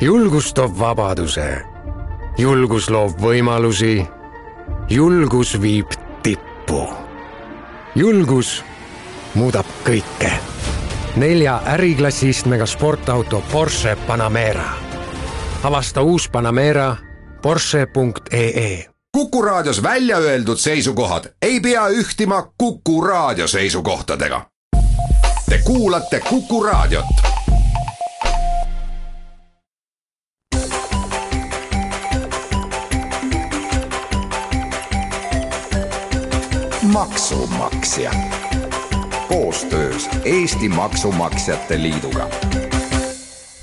julgus toob vabaduse, julgus loob võimalusi, julgus viib tippu. julgus muudab kõike. nelja äriklassi istmega sportauto Porsche Panamera. avasta uus Panamera Porsche.ee Kuku Raadios välja öeldud seisukohad ei pea ühtima Kuku Raadio seisukohtadega. Te kuulate Kuku Raadiot. Maksumaksja koostöös Eesti Maksumaksjate Liiduga.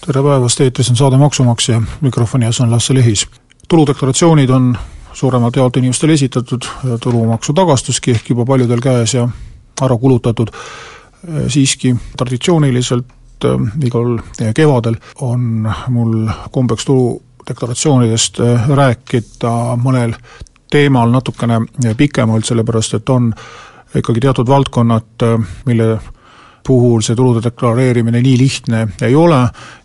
tere päevast, eetris on saade Maksumaksja, mikrofoni ees on Lasse Lehis. tuludeklaratsioonid on suuremalt jaolt inimestele esitatud, tulumaksu tagastuski ehk juba paljudel käes ja ära kulutatud, siiski traditsiooniliselt äh, igal kevadel on mul kombeks tuludeklaratsioonidest äh, rääkida mõnel teemal natukene pikemalt, sellepärast et on ikkagi teatud valdkonnad, mille puhul see tulude deklareerimine nii lihtne ei ole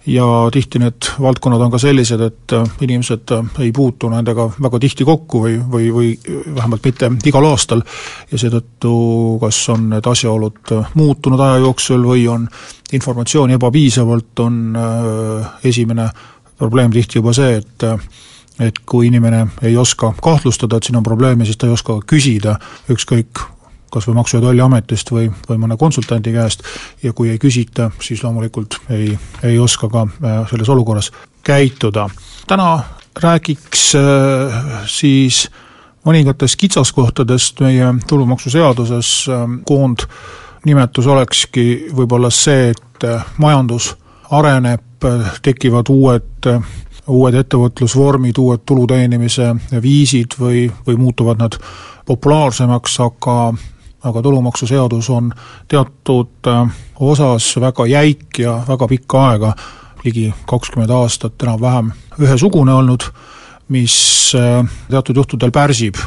ja tihti need valdkonnad on ka sellised, et inimesed ei puutu nendega väga tihti kokku või, või, või vähemalt mitte igal aastal. Ja seetõttu kas on need asjaolud muutunud aja jooksul või on informatsiooni ebapiisavalt, on äh, esimene probleem tihti juba see, et et kui inimene ei oska kahtlustada, et siin on probleeme, siis ta ei oska küsida ükskõik kas või Maksu- ja Tolliametist või, või mõne konsultandi käest ja kui ei küsita, siis loomulikult ei, ei oska ka äh, selles olukorras käituda. täna räägiks äh, siis mõningatest kitsaskohtadest meie tulumaksuseaduses, äh, koondnimetus olekski võib-olla see, et majandus areneb, tekivad uued uued ettevõtlusvormid, uued tulu teenimise viisid või, või muutuvad nad populaarsemaks, aga aga tulumaksuseadus on teatud äh, osas väga jäik ja väga pikka aega, ligi kakskümmend aastat enam-vähem ühesugune olnud, mis äh, teatud juhtudel pärsib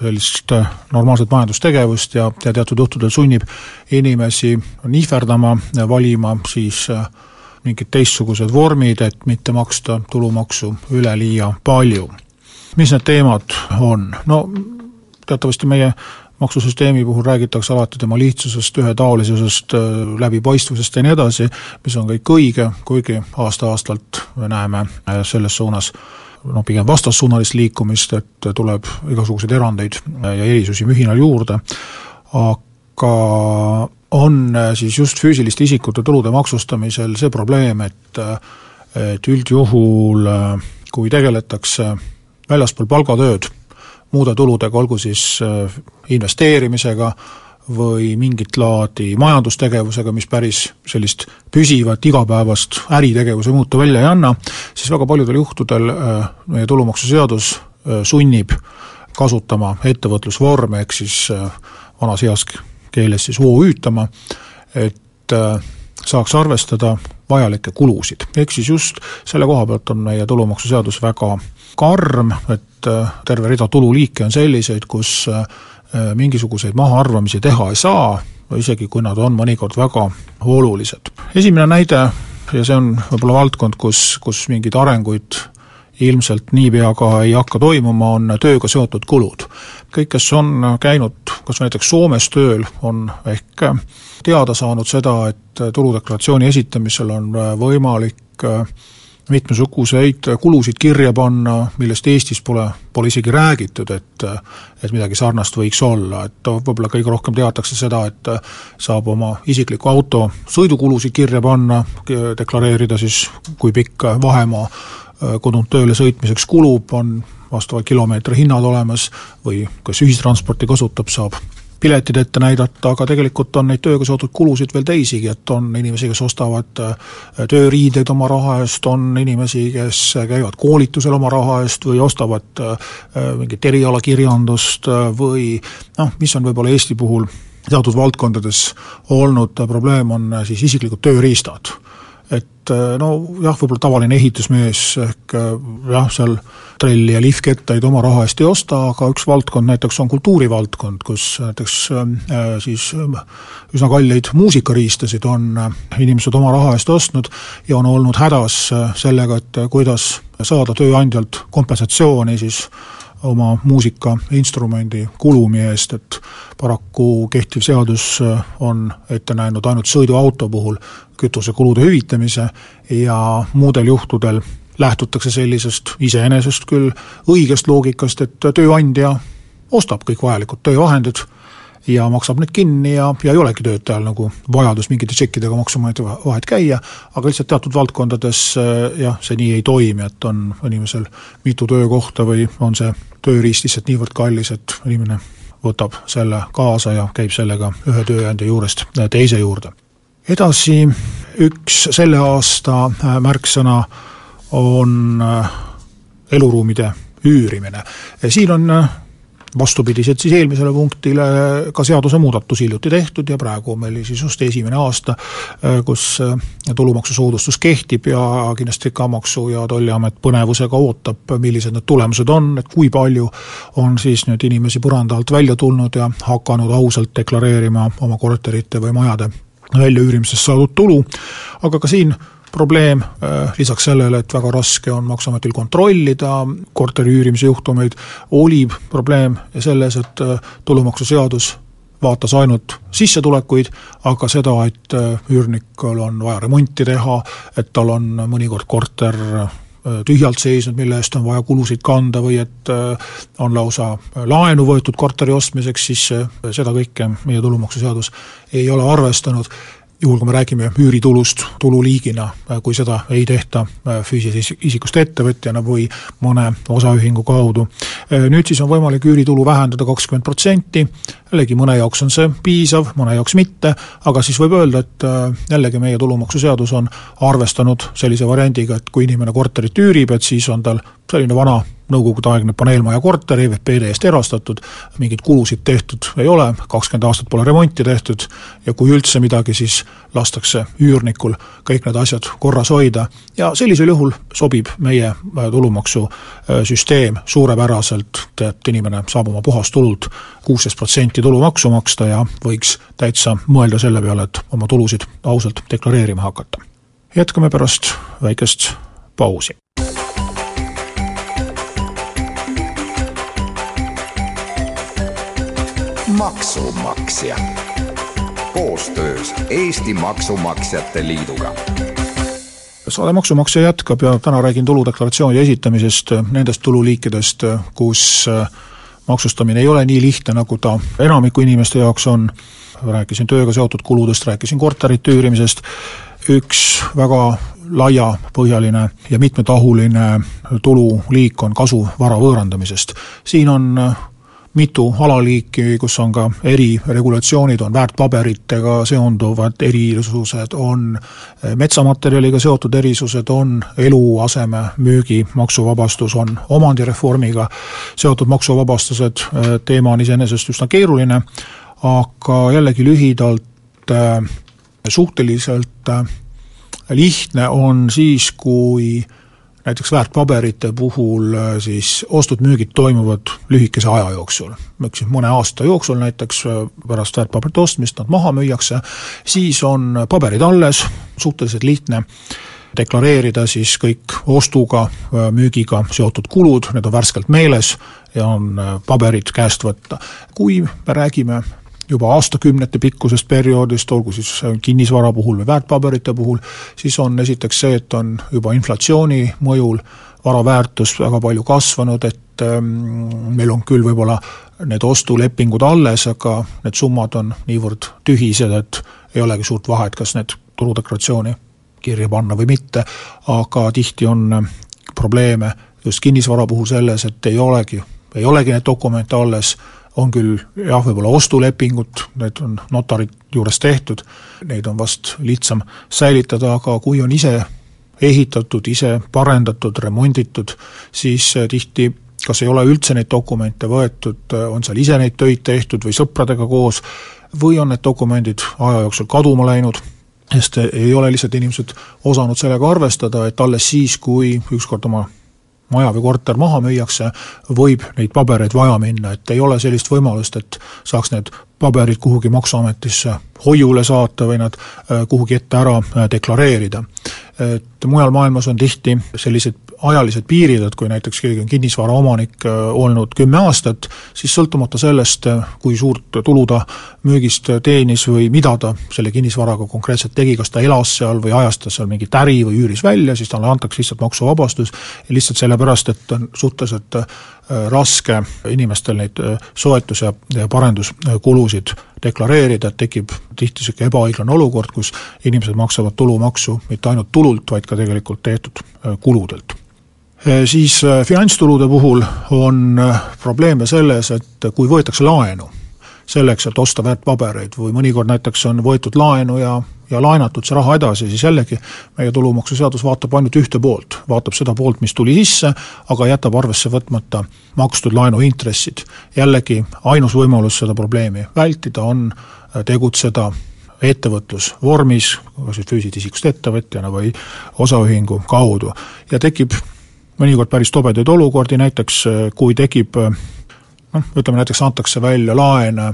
sellist äh, normaalset majandustegevust ja, ja teatud juhtudel sunnib inimesi nihverdama, valima siis mingid teistsugused vormid, et mitte maksta tulumaksu üleliia palju. mis need teemad on? no teatavasti meie maksusüsteemi puhul räägitakse alati tema lihtsusest, ühetaolisusest, läbipaistvusest ja nii edasi, mis on kõik õige, kuigi aasta-aastalt me näeme äh, selles suunas noh, pigem vastassuunalist liikumist, et tuleb igasuguseid erandeid äh, ja erisusi mühinal juurde, aga on siis just füüsiliste isikute tulude maksustamisel see probleem, et et üldjuhul kui tegeletakse väljaspool palgatööd muude tuludega, olgu siis äh, investeerimisega või mingit laadi majandustegevusega, mis päris sellist püsivat igapäevast äritegevuse muutu välja ei anna, siis väga paljudel juhtudel äh, meie tulumaksuseadus äh, sunnib kasutama ettevõtlusvorme, ehk siis vanas heas keeles siis OÜ-tama, et saaks arvestada vajalikke kulusid. ehk siis just selle koha pealt on meie tulumaksuseadus väga karm, et äh, terve rida tululiike on selliseid, kus äh, mingisuguseid mahaarvamisi teha ei saa, isegi kui nad on mõnikord väga olulised. esimene näide, ja see on võib-olla valdkond, kus, kus mingeid arenguid ilmselt niipea ka ei hakka toimuma, on tööga seotud kulud. kõik, kes on käinud kas näiteks Soomes tööl, on ehk teada saanud seda, et tuludeklaratsiooni esitamisel on võimalik mitmesuguseid kulusid kirja panna, millest Eestis pole, pole isegi räägitud, et et midagi sarnast võiks olla, et võib-olla kõige rohkem teatakse seda, et saab oma isikliku auto sõidukulusid kirja panna, deklareerida siis, kui pikk vahemaa kodunt tööle sõitmiseks kulub, on vastavad kilomeetri hinnad olemas või kes ühistransporti kasutab, saab piletid ette näidata, aga tegelikult on neid tööga seotud kulusid veel teisigi, et on inimesi, kes ostavad äh, tööriideid oma raha eest, on inimesi, kes käivad koolitusel oma raha eest või ostavad äh, mingit erialakirjandust äh, või noh, mis on võib-olla Eesti puhul teatud valdkondades olnud probleem, on siis isiklikud tööriistad et et no jah, võib-olla tavaline ehitusmees ehk jah, seal trelli ja lihvkettaid oma raha eest ei osta, aga üks valdkond näiteks on kultuurivaldkond, kus näiteks äh, siis üsna kalleid muusikariistasid on inimesed oma raha eest ostnud ja on olnud hädas sellega, et kuidas saada tööandjalt kompensatsiooni siis oma muusikainstrumendi kulumi eest, et paraku kehtiv seadus on ette näinud ainult sõiduauto puhul kütusekulude hüvitamise ja muudel juhtudel lähtutakse sellisest iseenesest küll õigest loogikast, et tööandja ostab kõik vajalikud töövahendid ja maksab need kinni ja, ja ei olegi töötajal nagu vajadus mingite tšekkidega maksumaksja vahet käia, aga lihtsalt teatud valdkondades jah, see nii ei toimi, et on inimesel mitu töökohta või on see tööriist lihtsalt niivõrd kallis, et inimene võtab selle kaasa ja käib sellega ühe tööandja juurest teise juurde. edasi üks selle aasta märksõna on äh, eluruumide üürimine. siin on äh, vastupidiselt siis eelmisele punktile ka seadusemuudatus hiljuti tehtud ja praegu on meil siis just esimene aasta, äh, kus tulumaksusoodustus kehtib ja kindlasti ka Maksu- ja Tolliamet põnevusega ootab, millised need tulemused on, et kui palju on siis nüüd inimesi põranda alt välja tulnud ja hakanud ausalt deklareerima oma korterite või majade väljaüürimisest saadud tulu, aga ka siin probleem, äh, lisaks sellele, et väga raske on Maksuametil kontrollida korteri üürimise juhtumeid, oli probleem selles, et äh, tulumaksuseadus vaatas ainult sissetulekuid, aga seda, et äh, üürnikul on vaja remonti teha, et tal on mõnikord korter tühjalt seisnud, mille eest on vaja kulusid kanda või et on lausa laenu võetud korteri ostmiseks, siis seda kõike meie tulumaksuseadus ei ole arvestanud juhul, kui me räägime üüritulust tululiigina, kui seda ei tehta äh, füüsilisest isikust ettevõtjana või mõne osaühingu kaudu. Äh, nüüd siis on võimalik üüritulu vähendada kakskümmend protsenti, jällegi mõne jaoks on see piisav, mõne jaoks mitte, aga siis võib öelda, et äh, jällegi meie tulumaksuseadus on arvestanud sellise variandiga, et kui inimene korterit üürib, et siis on tal selline vana nõukogudeaegne paneelmaja korter EVPD eest erastatud, mingeid kulusid tehtud ei ole, kakskümmend aastat pole remonti tehtud ja kui üldse midagi, siis lastakse üürnikul kõik need asjad korras hoida ja sellisel juhul sobib meie äh, tulumaksusüsteem suurepäraselt, et inimene saab oma puhastulult kuusteist protsenti tulumaksu maksta ja võiks täitsa mõelda selle peale, et oma tulusid ausalt deklareerima hakata. jätkame pärast väikest pausi. Maksumaksja. Koostöös Eesti Maksumaksjate Liiduga. Saade Maksumaksja jätkab? Ja täna räägin tuludeklaratsioonide esitamisest, nendest tululiikidest, kus äh, maksustamine ei ole nii lihtne, nagu ta enamiku inimeste jaoks on, rääkisin tööga seotud kuludest, rääkisin korterite üürimisest, üks väga laiapõhjaline ja mitmetahuline tululiik on kasu vara võõrandamisest. siin on äh, mitu alaliiki, kus on ka eriregulatsioonid, on väärtpaberitega seonduvad erisused, on eh, metsamaterjaliga seotud erisused, on eluaseme müügi maksuvabastus, on omandireformiga seotud maksuvabastused, eh, teema on iseenesest üsna keeruline, aga jällegi lühidalt eh, suhteliselt lihtne on siis, kui äh, näiteks väärtpaberite puhul äh, siis ostud-müügid toimuvad lühikese aja jooksul. eks mõne aasta jooksul näiteks äh, pärast väärtpaberite ostmist nad maha müüakse, siis on paberid alles, suhteliselt lihtne deklareerida siis kõik ostuga, äh, müügiga seotud kulud, need on värskelt meeles ja on paberid käest võtta. kui me räägime juba aastakümnete pikkusest perioodist, olgu siis kinnisvara puhul või väärtpaberite puhul, siis on esiteks see, et on juba inflatsiooni mõjul vara väärtus väga palju kasvanud, et ähm, meil on küll võib-olla need ostulepingud alles, aga need summad on niivõrd tühised, et ei olegi suurt vahet, kas need tuludeklaratsiooni kirja panna või mitte, aga tihti on ähm, probleeme just kinnisvara puhul selles, et ei olegi, ei olegi neid dokumente alles, on küll jah, võib-olla ostulepingud, need on notari juures tehtud, neid on vast lihtsam säilitada, aga kui on ise ehitatud, ise parendatud, remonditud, siis äh, tihti kas ei ole üldse neid dokumente võetud, äh, on seal ise neid töid tehtud või sõpradega koos, või on need dokumendid aja jooksul kaduma läinud, sest ei ole lihtsalt inimesed osanud sellega arvestada, et alles siis, kui ükskord oma maja või korter maha müüakse, võib neid pabereid vaja minna, et ei ole sellist võimalust, et saaks need paberid kuhugi Maksuametisse hoiule saata või nad äh, kuhugi ette ära äh, deklareerida. et mujal maailmas on tihti sellised ajalised piirid, et kui näiteks keegi on kinnisvaraomanik äh, olnud kümme aastat, siis sõltumata sellest, kui suurt tulu ta müügist teenis või mida ta selle kinnisvaraga konkreetselt tegi, kas ta elas seal või ajas ta seal mingit äri või üüris välja, siis talle antakse lihtsalt maksuvabastus, lihtsalt sellepärast, et on suhteliselt raske inimestel neid soetus- ja, ja parenduskulusid deklareerida, et tekib tihti niisugune ebaõiglane olukord, kus inimesed maksavad tulumaksu mitte ainult tulult, vaid ka tegelikult tehtud kuludelt. Siis finantstulude puhul on probleeme selles, et kui võetakse laenu selleks, et osta väärtpabereid või mõnikord näiteks on võetud laenu ja, ja laenatud see raha edasi, siis jällegi meie tulumaksuseadus vaatab ainult ühte poolt, vaatab seda poolt, mis tuli sisse, aga jätab arvesse võtmata makstud laenu intressid. jällegi ainus võimalus seda probleemi vältida on äh, tegutseda ettevõtlusvormis, kas siis füüsilisest isikust ettevõtjana või osaühingu kaudu. Ja tekib mõnikord päris tobedaid olukordi, näiteks äh, kui tekib äh, noh, ütleme näiteks antakse välja laene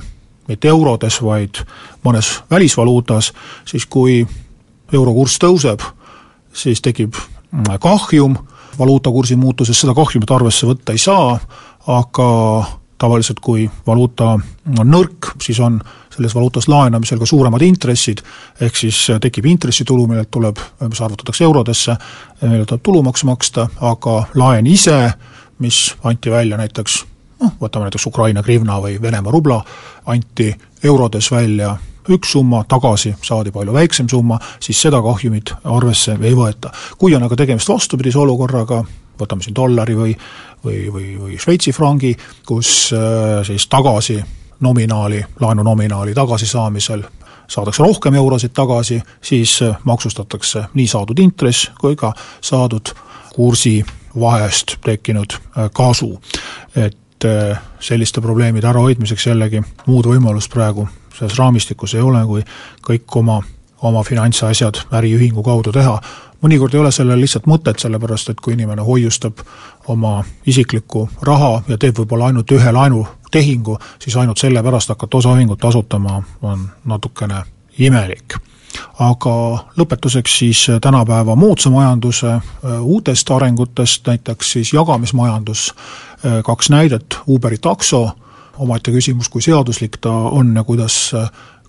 mitte eurodes, vaid mõnes välisvaluutas, siis kui euro kurss tõuseb, siis tekib mm, kahjum. Valuutakursi muutuses, seda kahjumit arvesse võtta ei saa, aga tavaliselt kui valuuta on nõrk, siis on selles valuutas laenamisel ka suuremad intressid, ehk siis tekib intressitulu, millelt tuleb, mis arvutatakse eurodesse, millelt tuleb tulumaksu maksta, aga laen ise, mis anti välja näiteks noh, võtame näiteks Ukraina grivna või Venemaa rubla, anti eurodes välja üks summa, tagasi saadi palju väiksem summa, siis seda kahjumit arvesse ei võeta. kui on aga tegemist vastupidise olukorraga, võtame siin dollari või või, või, või Šveitsi frangi, kus äh, siis tagasi nominaali, laenu nominaali tagasisaamisel saadakse rohkem eurosid tagasi, siis äh, maksustatakse nii saadud intress kui ka saadud kursi vahest tekkinud äh, kasu. et et äh, selliste probleemide ärahoidmiseks jällegi muud võimalust praegu selles raamistikus ei ole, kui kõik oma, oma finantsasjad äriühingu kaudu teha. mõnikord ei ole sellel lihtsalt mõtet, sellepärast et kui inimene hoiustab oma isiklikku raha ja teeb võib-olla ainult ühe laenutehingu, siis ainult sellepärast hakata osaühingut asutama on natukene imelik aga lõpetuseks siis tänapäeva moodsa majanduse äh, uutest arengutest, näiteks siis jagamismajandus. Äh, kaks näidet, Uberi takso, omaette küsimus, kui seaduslik ta on ja kuidas,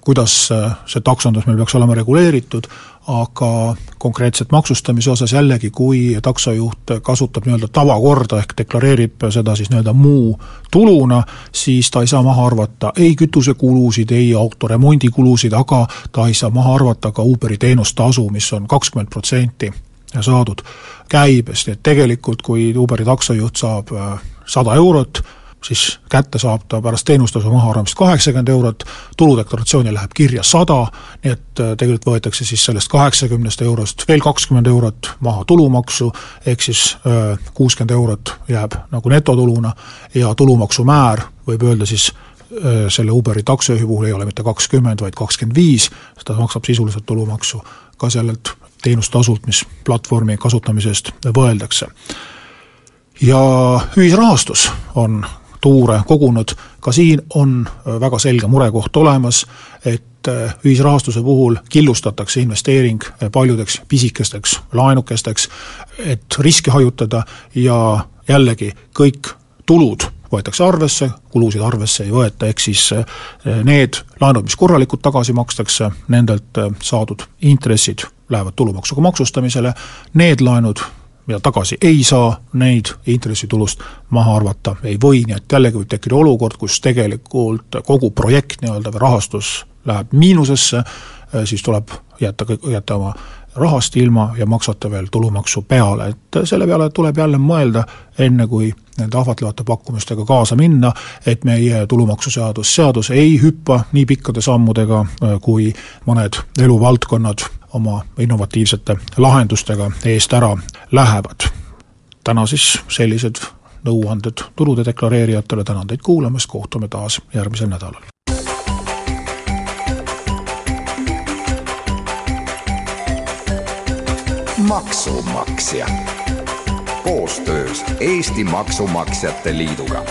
kuidas see taksondus meil peaks olema reguleeritud, aga konkreetselt maksustamise osas jällegi, kui taksojuht kasutab nii-öelda tavakorda, ehk deklareerib seda siis nii-öelda muu tuluna, siis ta ei saa maha arvata ei kütusekulusid, ei autoremondikulusid, aga ta ei saa maha arvata ka Uberi teenustasu, mis on kakskümmend protsenti saadud käibest, nii et tegelikult kui Uberi taksojuht saab äh, sada eurot, siis kätte saab ta pärast teenustasu mahaarvamist kaheksakümmend eurot, tuludeklaratsiooni läheb kirja sada, nii et äh, tegelikult võetakse siis sellest kaheksakümnest eurost veel kakskümmend eurot maha tulumaksu, ehk siis äh, kuuskümmend eurot jääb nagu netotuluna ja tulumaksumäär, võib öelda siis äh, selle Uberi taksojuhi puhul ei ole mitte kakskümmend, vaid kakskümmend viis, ta maksab sisuliselt tulumaksu ka sellelt teenustasult, mis platvormi kasutamise eest võeldakse. Ja ühisrahastus on tuure kogunud, ka siin on äh, väga selge murekoht olemas, et äh, ühisrahastuse puhul killustatakse investeering äh, paljudeks pisikesteks laenukesteks, et riski hajutada ja jällegi kõik tulud võetakse arvesse, kulusid arvesse ei võeta, ehk siis need laenud, mis korralikult tagasi makstakse, nendelt saadud intressid lähevad tulumaksuga maksustamisele, need laenud, mida tagasi ei saa, neid intressitulust maha arvata ei või, nii et jällegi võib tekkida olukord, kus tegelikult kogu projekt nii-öelda või rahastus läheb miinusesse, äh, siis tuleb jätta jätta oma rahast ilma ja maksate veel tulumaksu peale, et selle peale tuleb jälle mõelda, enne kui nende ahvatlevate pakkumistega kaasa minna, et meie tulumaksuseadus, seadus ei hüppa nii pikkade sammudega, äh, kui mõned eluvaldkonnad oma innovatiivsete lahendustega eest ära lähevad. täna siis sellised nõuanded tulude deklareerijatele, tänan teid kuulamast, kohtume taas järgmisel nädalal. Maksumaksja koostöös Eesti Maksumaksjate Liiduga